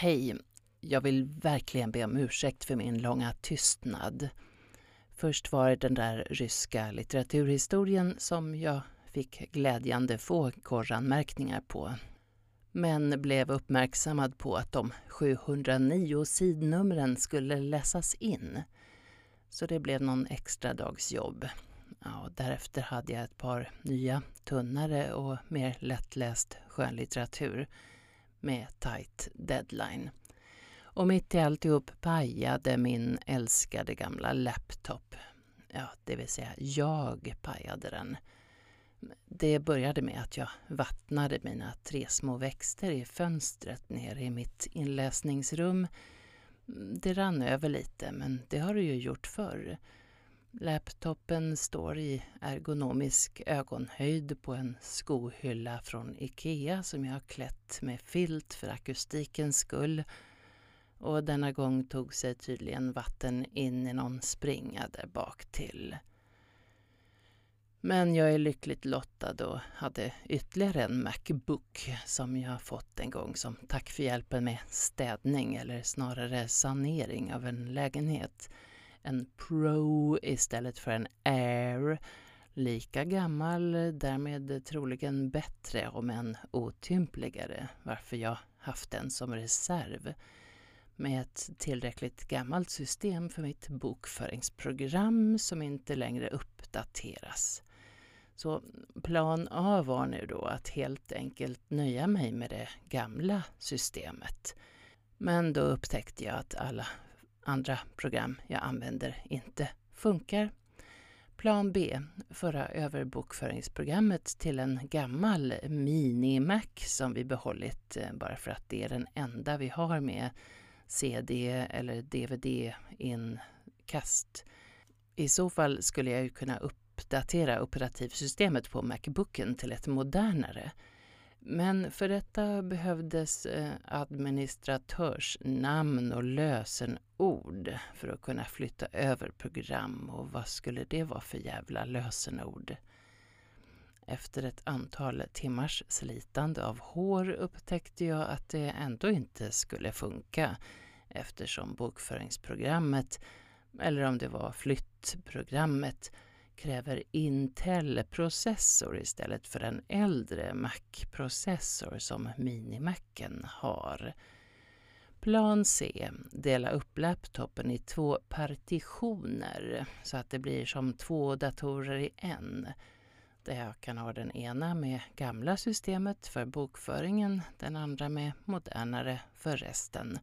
Hej! Jag vill verkligen be om ursäkt för min långa tystnad. Först var det den där ryska litteraturhistorien som jag fick glädjande få korranmärkningar på. Men blev uppmärksammad på att de 709 sidnumren skulle läsas in. Så det blev någon extra dags jobb. Ja, därefter hade jag ett par nya, tunnare och mer lättläst skönlitteratur med tight deadline. Och mitt i alltihop pajade min älskade gamla laptop. Ja, det vill säga jag pajade den. Det började med att jag vattnade mina tre små växter i fönstret nere i mitt inläsningsrum. Det rann över lite, men det har det ju gjort förr. Laptopen står i ergonomisk ögonhöjd på en skohylla från Ikea som jag har klätt med filt för akustikens skull. Och denna gång tog sig tydligen vatten in i någon springa där bak till. Men jag är lyckligt lottad och hade ytterligare en Macbook som jag fått en gång som tack för hjälpen med städning eller snarare sanering av en lägenhet en Pro istället för en Air. Lika gammal, därmed troligen bättre om än otympligare, varför jag haft den som reserv. Med ett tillräckligt gammalt system för mitt bokföringsprogram som inte längre uppdateras. Så plan A var nu då att helt enkelt nöja mig med det gamla systemet. Men då upptäckte jag att alla andra program jag använder inte funkar. Plan B, föra över bokföringsprogrammet till en gammal Mini-Mac som vi behållit eh, bara för att det är den enda vi har med CD eller DVD-inkast. I så fall skulle jag ju kunna uppdatera operativsystemet på Macbooken till ett modernare men för detta behövdes eh, administratörsnamn och lösenord för att kunna flytta över program och vad skulle det vara för jävla lösenord? Efter ett antal timmars slitande av hår upptäckte jag att det ändå inte skulle funka eftersom bokföringsprogrammet, eller om det var flyttprogrammet, kräver Intel-processor istället för en äldre Mac-processor som Minimacen har. Plan C, dela upp laptopen i två partitioner så att det blir som två datorer i en. Där jag kan ha den ena med gamla systemet för bokföringen, den andra med modernare för resten.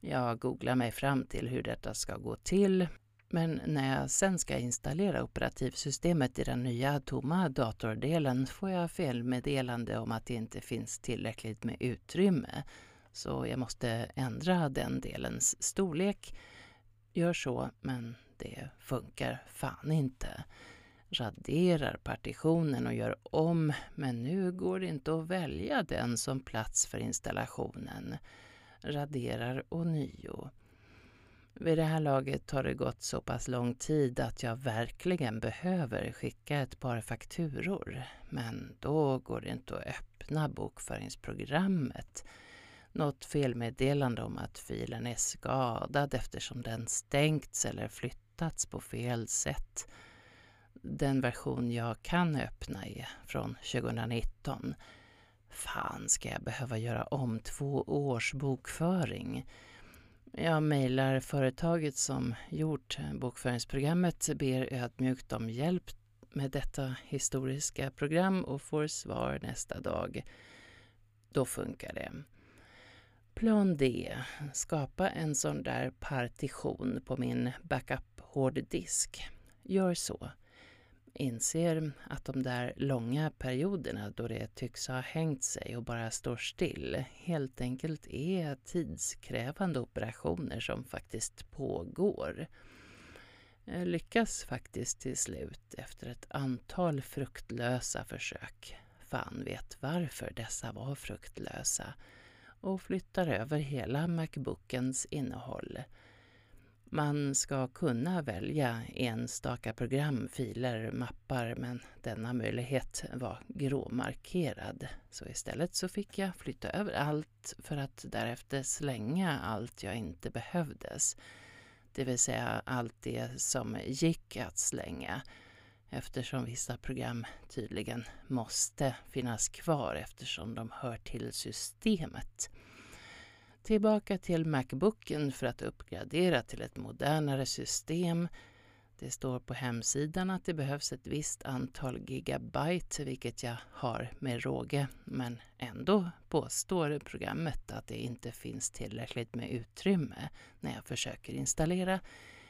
Jag googlar mig fram till hur detta ska gå till men när jag sen ska installera operativsystemet i den nya tomma datordelen får jag felmeddelande om att det inte finns tillräckligt med utrymme. Så jag måste ändra den delens storlek. Gör så, men det funkar fan inte. Raderar partitionen och gör om, men nu går det inte att välja den som plats för installationen. Raderar ånyo. Vid det här laget har det gått så pass lång tid att jag verkligen behöver skicka ett par fakturor. Men då går det inte att öppna bokföringsprogrammet. Något felmeddelande om att filen är skadad eftersom den stängts eller flyttats på fel sätt. Den version jag kan öppna är från 2019. Fan, ska jag behöva göra om två års bokföring? Jag mejlar företaget som gjort bokföringsprogrammet, ber ödmjukt om hjälp med detta historiska program och får svar nästa dag. Då funkar det. Plan D. Skapa en sån där partition på min backup-hårddisk. Gör så inser att de där långa perioderna då det tycks ha hängt sig och bara står still helt enkelt är tidskrävande operationer som faktiskt pågår. Jag lyckas faktiskt till slut efter ett antal fruktlösa försök. Fan vet varför dessa var fruktlösa och flyttar över hela Macbookens innehåll Man ska kunna välja enstaka program, filer, mappar men denna möjlighet var gråmarkerad. Så istället så fick jag flytta över allt för att därefter slänga allt jag inte behövdes. Det vill säga allt det som gick att slänga eftersom vissa program tydligen måste finnas kvar eftersom de hör till systemet. Tillbaka till Macbooken för att uppgradera till ett modernare system. Det står på hemsidan att det behövs ett visst antal gigabyte, vilket jag har med råge. Men ändå påstår programmet att det inte finns tillräckligt med utrymme när jag försöker installera.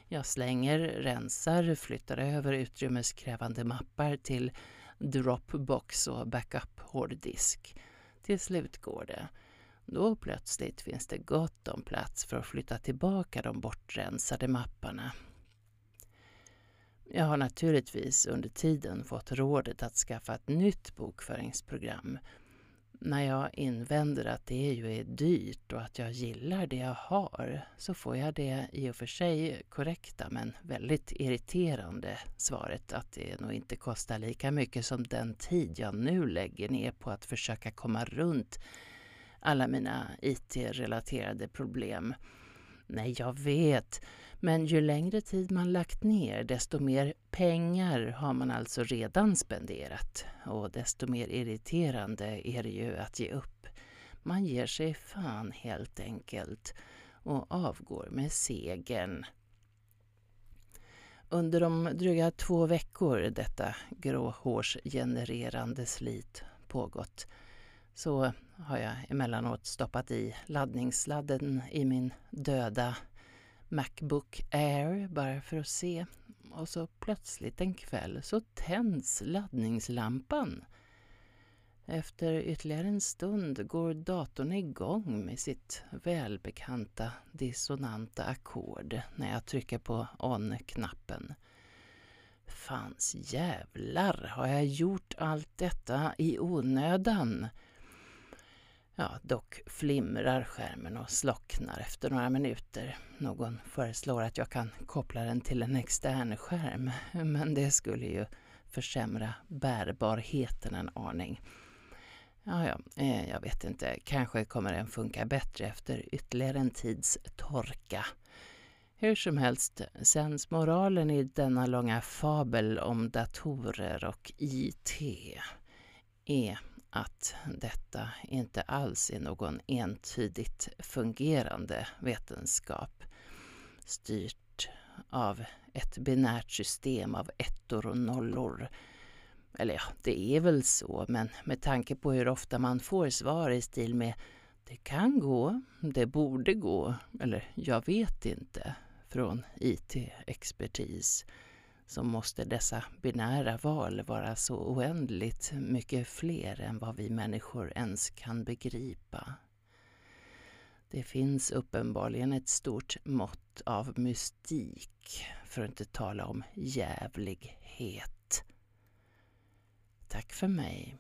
Jag slänger, rensar, flyttar över utrymmeskrävande mappar till Dropbox och backup hårddisk. Till slut går det. Då plötsligt finns det gott om plats för att flytta tillbaka de bortrensade mapparna. Jag har naturligtvis under tiden fått rådet att skaffa ett nytt bokföringsprogram. När jag invänder att det ju är dyrt och att jag gillar det jag har så får jag det i och för sig korrekta men väldigt irriterande svaret att det nog inte kostar lika mycket som den tid jag nu lägger ner på att försöka komma runt alla mina IT-relaterade problem. Nej, jag vet. Men ju längre tid man lagt ner, desto mer pengar har man alltså redan spenderat. Och desto mer irriterande är det ju att ge upp. Man ger sig fan helt enkelt och avgår med segern. Under de dryga två veckor detta gråhårsgenererande slit pågått så har jag emellanåt stoppat i laddningssladden i min döda Macbook Air bara för att se. Och så plötsligt en kväll så tänds laddningslampan. Efter ytterligare en stund går datorn igång med sitt välbekanta dissonanta ackord när jag trycker på on-knappen. Fanns jävlar, har jag gjort allt detta i onödan? Ja, dock flimrar skärmen och slocknar efter några minuter. Någon föreslår att jag kan koppla den till en extern skärm, men det skulle ju försämra bärbarheten en aning. Ja, ja, eh, jag vet inte. Kanske kommer den funka bättre efter ytterligare en tids torka. Hur som helst, sänds moralen i denna långa fabel om datorer och IT är e att detta inte alls är någon entydigt fungerande vetenskap styrt av ett binärt system av ettor och nollor. Eller ja, det är väl så, men med tanke på hur ofta man får svar i stil med det kan gå, det borde gå, eller jag vet inte från IT-expertis så måste dessa binära val vara så oändligt mycket fler än vad vi människor ens kan begripa. Det finns uppenbarligen ett stort mått av mystik, för att inte tala om jävlighet. Tack för mig.